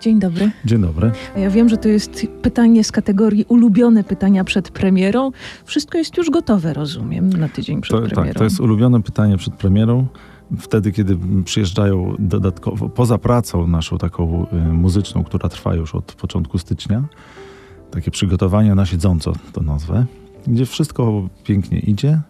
Dzień dobry. Dzień dobry. Ja wiem, że to jest pytanie z kategorii ulubione pytania przed premierą. Wszystko jest już gotowe, rozumiem, na tydzień przed to, premierą. Tak, to jest ulubione pytanie przed premierą. Wtedy, kiedy przyjeżdżają dodatkowo, poza pracą naszą taką y, muzyczną, która trwa już od początku stycznia, takie przygotowania na siedząco to nazwę, gdzie wszystko pięknie idzie,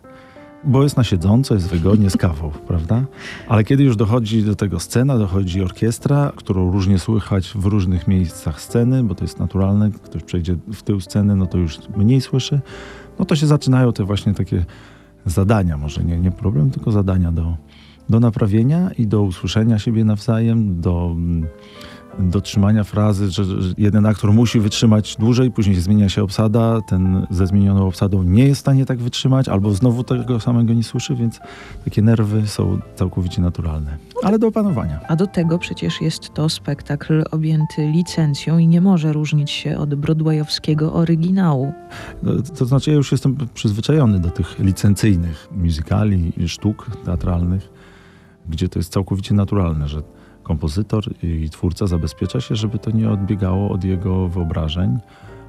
bo jest na siedząco, jest wygodnie z kawą, prawda? Ale kiedy już dochodzi do tego scena, dochodzi orkiestra, którą różnie słychać w różnych miejscach sceny, bo to jest naturalne, ktoś przejdzie w tył sceny, no to już mniej słyszy, no to się zaczynają te właśnie takie zadania, może nie, nie problem, tylko zadania do, do naprawienia i do usłyszenia siebie nawzajem, do dotrzymania frazy, że, że jeden aktor musi wytrzymać dłużej, później zmienia się obsada, ten ze zmienioną obsadą nie jest w stanie tak wytrzymać, albo znowu tego samego nie słyszy, więc takie nerwy są całkowicie naturalne, ale do opanowania. A do tego przecież jest to spektakl objęty licencją i nie może różnić się od broadwayowskiego oryginału. No, to znaczy ja już jestem przyzwyczajony do tych licencyjnych muzykali sztuk teatralnych, gdzie to jest całkowicie naturalne, że kompozytor i twórca zabezpiecza się, żeby to nie odbiegało od jego wyobrażeń,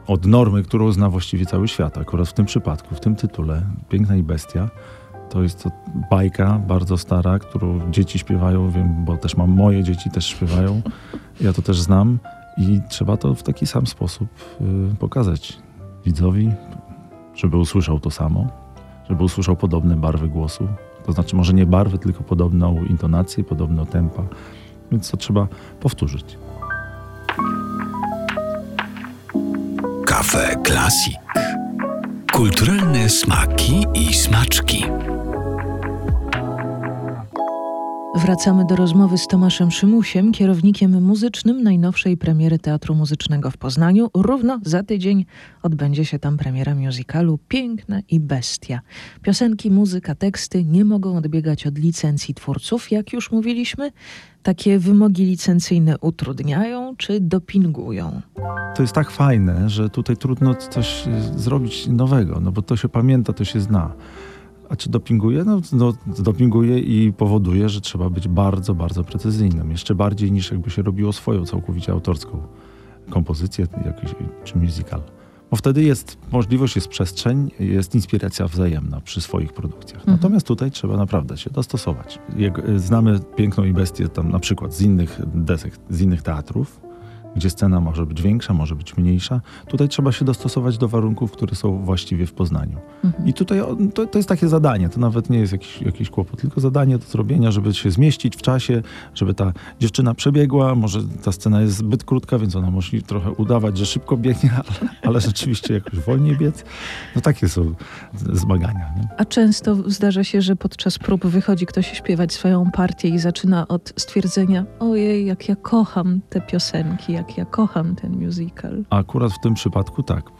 od normy, którą zna właściwie cały świat. Akurat w tym przypadku, w tym tytule Piękna i Bestia, to jest to bajka bardzo stara, którą dzieci śpiewają, wiem, bo też mam moje dzieci też śpiewają. Ja to też znam i trzeba to w taki sam sposób y, pokazać widzowi, żeby usłyszał to samo, żeby usłyszał podobne barwy głosu. To znaczy może nie barwy, tylko podobną intonację, podobną tempa. Więc to trzeba powtórzyć. Kafe Klasik. Kulturalne smaki i smaczki. Wracamy do rozmowy z Tomaszem Szymusiem, kierownikiem muzycznym najnowszej premiery Teatru Muzycznego w Poznaniu. Równo za tydzień odbędzie się tam premiera musicalu Piękna i Bestia. Piosenki, muzyka, teksty nie mogą odbiegać od licencji twórców, jak już mówiliśmy. Takie wymogi licencyjne utrudniają czy dopingują? To jest tak fajne, że tutaj trudno coś zrobić nowego, no bo to się pamięta, to się zna. A czy dopinguje? No, no, dopinguje i powoduje, że trzeba być bardzo, bardzo precyzyjnym. Jeszcze bardziej niż jakby się robiło swoją całkowicie autorską kompozycję jakiś, czy musical. Bo wtedy jest możliwość, jest przestrzeń, jest inspiracja wzajemna przy swoich produkcjach. Mhm. Natomiast tutaj trzeba naprawdę się dostosować. Jak y, znamy Piękną i Bestię tam na przykład z innych desek, z innych teatrów, gdzie scena może być większa, może być mniejsza. Tutaj trzeba się dostosować do warunków, które są właściwie w Poznaniu. Mhm. I tutaj to, to, jest takie zadanie, to nawet nie jest jakiś, jakiś kłopot, tylko zadanie do zrobienia, żeby się zmieścić w czasie, żeby ta dziewczyna przebiegła, może ta scena jest zbyt krótka, więc ona musi trochę udawać, że szybko biegnie, ale, ale rzeczywiście jakoś wolniej biec. No takie są zmagania. Nie? A często zdarza się, że podczas prób wychodzi ktoś śpiewać swoją partię i zaczyna od stwierdzenia ojej, jak ja kocham te piosenki, jak ja kocham ten musical. A akurat w tym przypadku tak.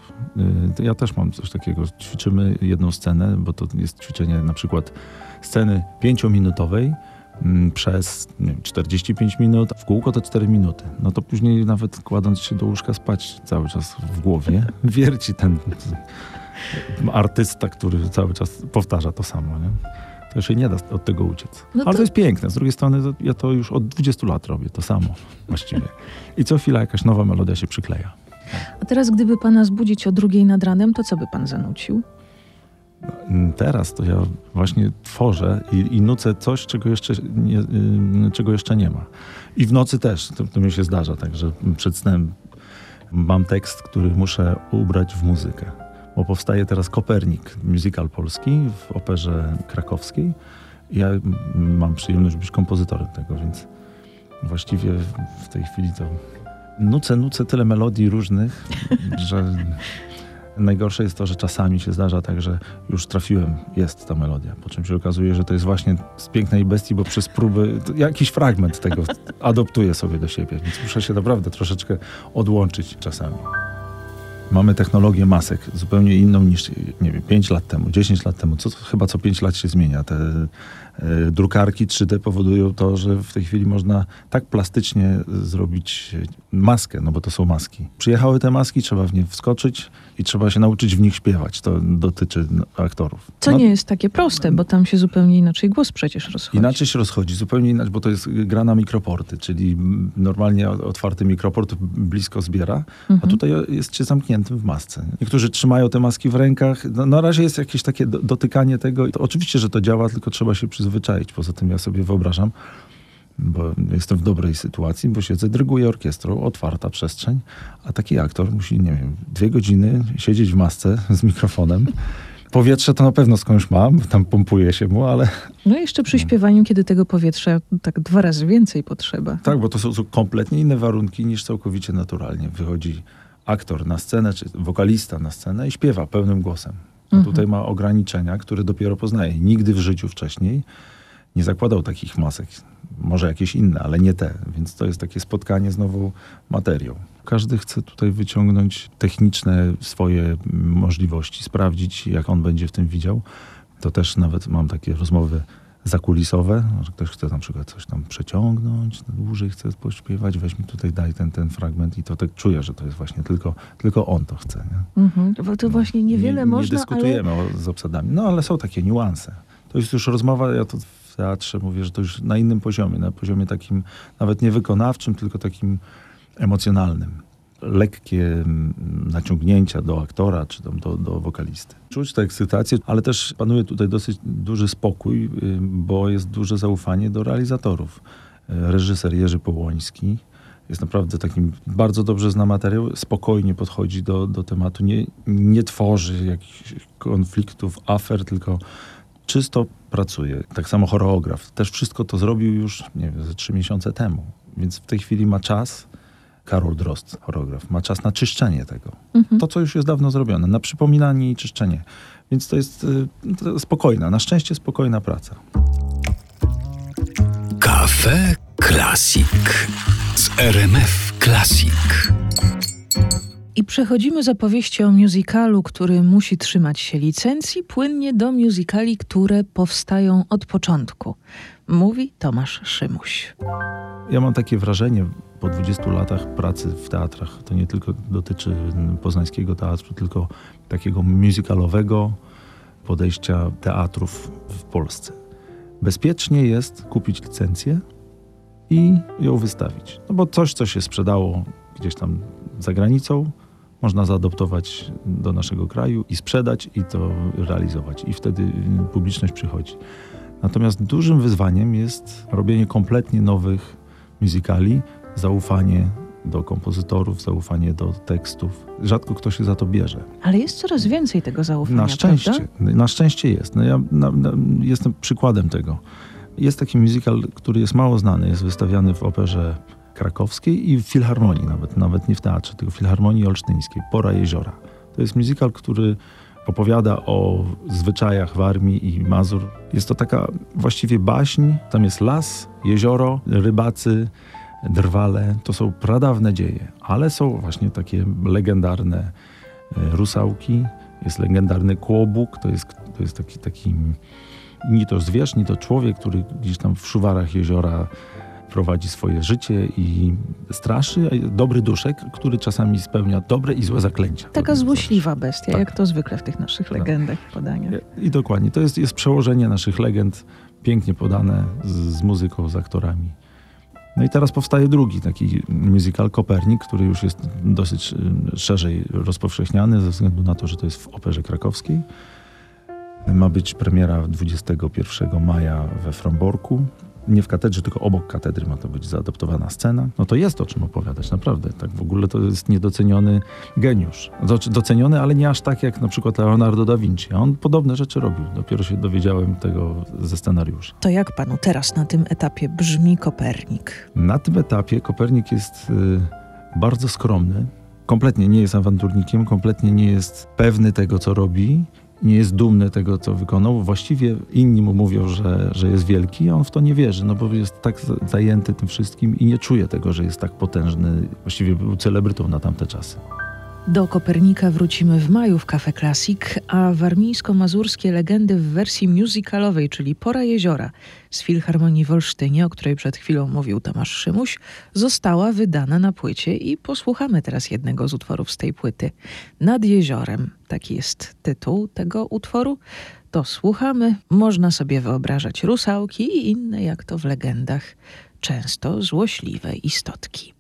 Y, ja też mam coś takiego. Ćwiczymy jedną scenę, bo to jest ćwiczenie na przykład sceny pięciominutowej mm, przez nie 45 minut, w kółko to 4 minuty. No to później nawet kładąc się do łóżka spać cały czas w głowie, wierci ten artysta, który cały czas powtarza to samo. Nie? To się nie da od tego uciec. No to... Ale to jest piękne. Z drugiej strony to ja to już od 20 lat robię, to samo właściwie. I co chwila jakaś nowa melodia się przykleja. A teraz gdyby pana zbudzić o drugiej nad ranem, to co by pan zanucił? No, teraz to ja właśnie tworzę i, i nucę coś, czego jeszcze nie, yy, czego jeszcze nie ma. I w nocy też, to, to mi się zdarza, także przed snem mam tekst, który muszę ubrać w muzykę bo powstaje teraz Kopernik, musical polski w operze krakowskiej. Ja mam przyjemność być kompozytorem tego, więc właściwie w tej chwili to nucę, nucę tyle melodii różnych, że najgorsze jest to, że czasami się zdarza tak, że już trafiłem, jest ta melodia, po czym się okazuje, że to jest właśnie z Pięknej Bestii, bo przez próby jakiś fragment tego adoptuję sobie do siebie, więc muszę się naprawdę troszeczkę odłączyć czasami. Mamy technologię masek zupełnie inną niż, nie wiem, 5 lat temu, 10 lat temu. Co, chyba co 5 lat się zmienia. Te drukarki 3D powodują to, że w tej chwili można tak plastycznie zrobić maskę, no bo to są maski. Przyjechały te maski, trzeba w nie wskoczyć i trzeba się nauczyć w nich śpiewać. To dotyczy aktorów. Co No, nie jest takie proste, bo tam się zupełnie inaczej głos przecież rozchodzi. Inaczej się rozchodzi, zupełnie inaczej, bo to jest gra na mikroporty, czyli normalnie otwarty mikroport blisko zbiera, a Mhm. tutaj jest się zamkniętym w masce. Niektórzy trzymają te maski w rękach. No, na razie jest jakieś takie do, dotykanie tego. To oczywiście, że to działa, tylko trzeba się przyzwyczaić. Poza tym ja sobie wyobrażam, bo jestem w dobrej sytuacji, bo siedzę, dyryguję orkiestrą, otwarta przestrzeń, a taki aktor musi, nie wiem, dwie godziny siedzieć w masce z mikrofonem. Powietrze to na pewno skądś mam, tam pompuje się mu, ale No i jeszcze przy śpiewaniu, kiedy tego powietrza tak dwa razy więcej potrzeba. Tak, bo to są, są kompletnie inne warunki niż całkowicie naturalnie. Wychodzi aktor na scenę, czy wokalista na scenę i śpiewa pełnym głosem. Mhm. tutaj ma ograniczenia, które dopiero poznaje. Nigdy w życiu wcześniej nie zakładał takich masek. Może jakieś inne, ale nie te. Więc to jest takie spotkanie z nową materią. Każdy chce tutaj wyciągnąć techniczne swoje możliwości, sprawdzić, jak on będzie w tym widział. To też nawet mam takie rozmowy zakulisowe, że ktoś chce na przykład coś tam przeciągnąć, dłużej chce pośpiewać, weź mi tutaj, daj ten, ten fragment i to tak czuję, że to jest właśnie tylko, tylko on to chce. Nie? Mhm. Bo to właśnie niewiele nie, można, nie dyskutujemy o, z obsadami, no ale są takie niuanse. To jest już rozmowa, ja to w teatrze mówię, że to już na innym poziomie, na poziomie takim nawet nie wykonawczym, tylko takim emocjonalnym. Lekkie mm, naciągnięcia do aktora czy tam do, do wokalisty. Czuć tę ekscytację, ale też panuje tutaj dosyć duży spokój, y, bo jest duże zaufanie do realizatorów. Y, Reżyser Jerzy Połoński jest naprawdę takim, bardzo dobrze zna materiał, spokojnie podchodzi do, do tematu, nie, nie tworzy jakichś konfliktów, afer, tylko czysto pracuje. Tak samo choreograf. Też wszystko to zrobił już, nie wiem, ze trzy miesiące temu. Więc w tej chwili ma czas, Karol Drost, choreograf, ma czas na czyszczenie tego. Mhm. To, co już jest dawno zrobione, na przypominanie i czyszczenie. Więc to jest y, spokojna, na szczęście spokojna praca. Cafe Classic z RMF Classic. I przechodzimy z opowieści o musicalu, który musi trzymać się licencji, płynnie do musicali, które powstają od początku. Mówi Tomasz Szymuś. Ja mam takie wrażenie po 20 latach pracy w teatrach, to nie tylko dotyczy poznańskiego teatru, tylko takiego musicalowego podejścia teatrów w Polsce. Bezpiecznie jest kupić licencję i ją wystawić. No bo coś, co się sprzedało gdzieś tam za granicą, można zaadoptować do naszego kraju i sprzedać i to realizować. I wtedy y, publiczność przychodzi. Natomiast dużym wyzwaniem jest robienie kompletnie nowych musicali, zaufanie do kompozytorów, zaufanie do tekstów. Rzadko kto się za to bierze. Ale jest coraz więcej tego zaufania, Na szczęście, prawda? na szczęście jest. No ja na, na, jestem przykładem tego. Jest taki musical, który jest mało znany, jest wystawiany w operze krakowskiej i w filharmonii nawet, nawet nie w teatrze, tylko w filharmonii olsztyńskiej, Pora Jeziora. To jest musical, który opowiada o zwyczajach w armii i Mazur. Jest to taka właściwie baśń, tam jest las, jezioro, rybacy, drwale. To są pradawne dzieje, ale są właśnie takie legendarne e, rusałki, jest legendarny kłobuk, to jest, to jest taki, taki ni to zwierz, ni to człowiek, który gdzieś tam w szuwarach jeziora prowadzi swoje życie i straszy. Dobry duszek, który czasami spełnia dobre i złe zaklęcia. Taka złośliwa bestia, Tak. jak to zwykle w tych naszych Tak. legendach, podaniach. I dokładnie. To jest, jest przełożenie naszych legend, pięknie podane z, z muzyką, z aktorami. No i teraz powstaje drugi taki musical Kopernik, który już jest dosyć y, szerzej rozpowszechniany ze względu na to, że to jest w Operze Krakowskiej. Ma być premiera 21 maja we Fromborku. Nie w katedrze, tylko obok katedry ma to być zaadoptowana scena. No to jest o czym opowiadać, naprawdę. Tak w ogóle to jest niedoceniony geniusz. Znaczy doceniony, ale nie aż tak jak na przykład Leonardo da Vinci. On podobne rzeczy robił. Dopiero się dowiedziałem tego ze scenariusza. To jak panu teraz na tym etapie brzmi Kopernik? Na tym etapie Kopernik jest y, bardzo skromny. Kompletnie nie jest awanturnikiem, kompletnie nie jest pewny tego, co robi. Nie jest dumny tego, co wykonał. Właściwie inni mu mówią, że, że jest wielki, a on w to nie wierzy, no bo jest tak za- zajęty tym wszystkim i nie czuje tego, że jest tak potężny. Właściwie był celebrytą na tamte czasy. Do Kopernika wrócimy w maju w Cafe Classic, a warmińsko-mazurskie legendy w wersji musicalowej, czyli Pora Jeziora z Filharmonii w Olsztynie, o której przed chwilą mówił Tomasz Szymuś, została wydana na płycie i posłuchamy teraz jednego z utworów z tej płyty. Nad jeziorem, taki jest tytuł tego utworu. To słuchamy, można sobie wyobrażać rusałki i inne, jak to w legendach, często złośliwe istotki.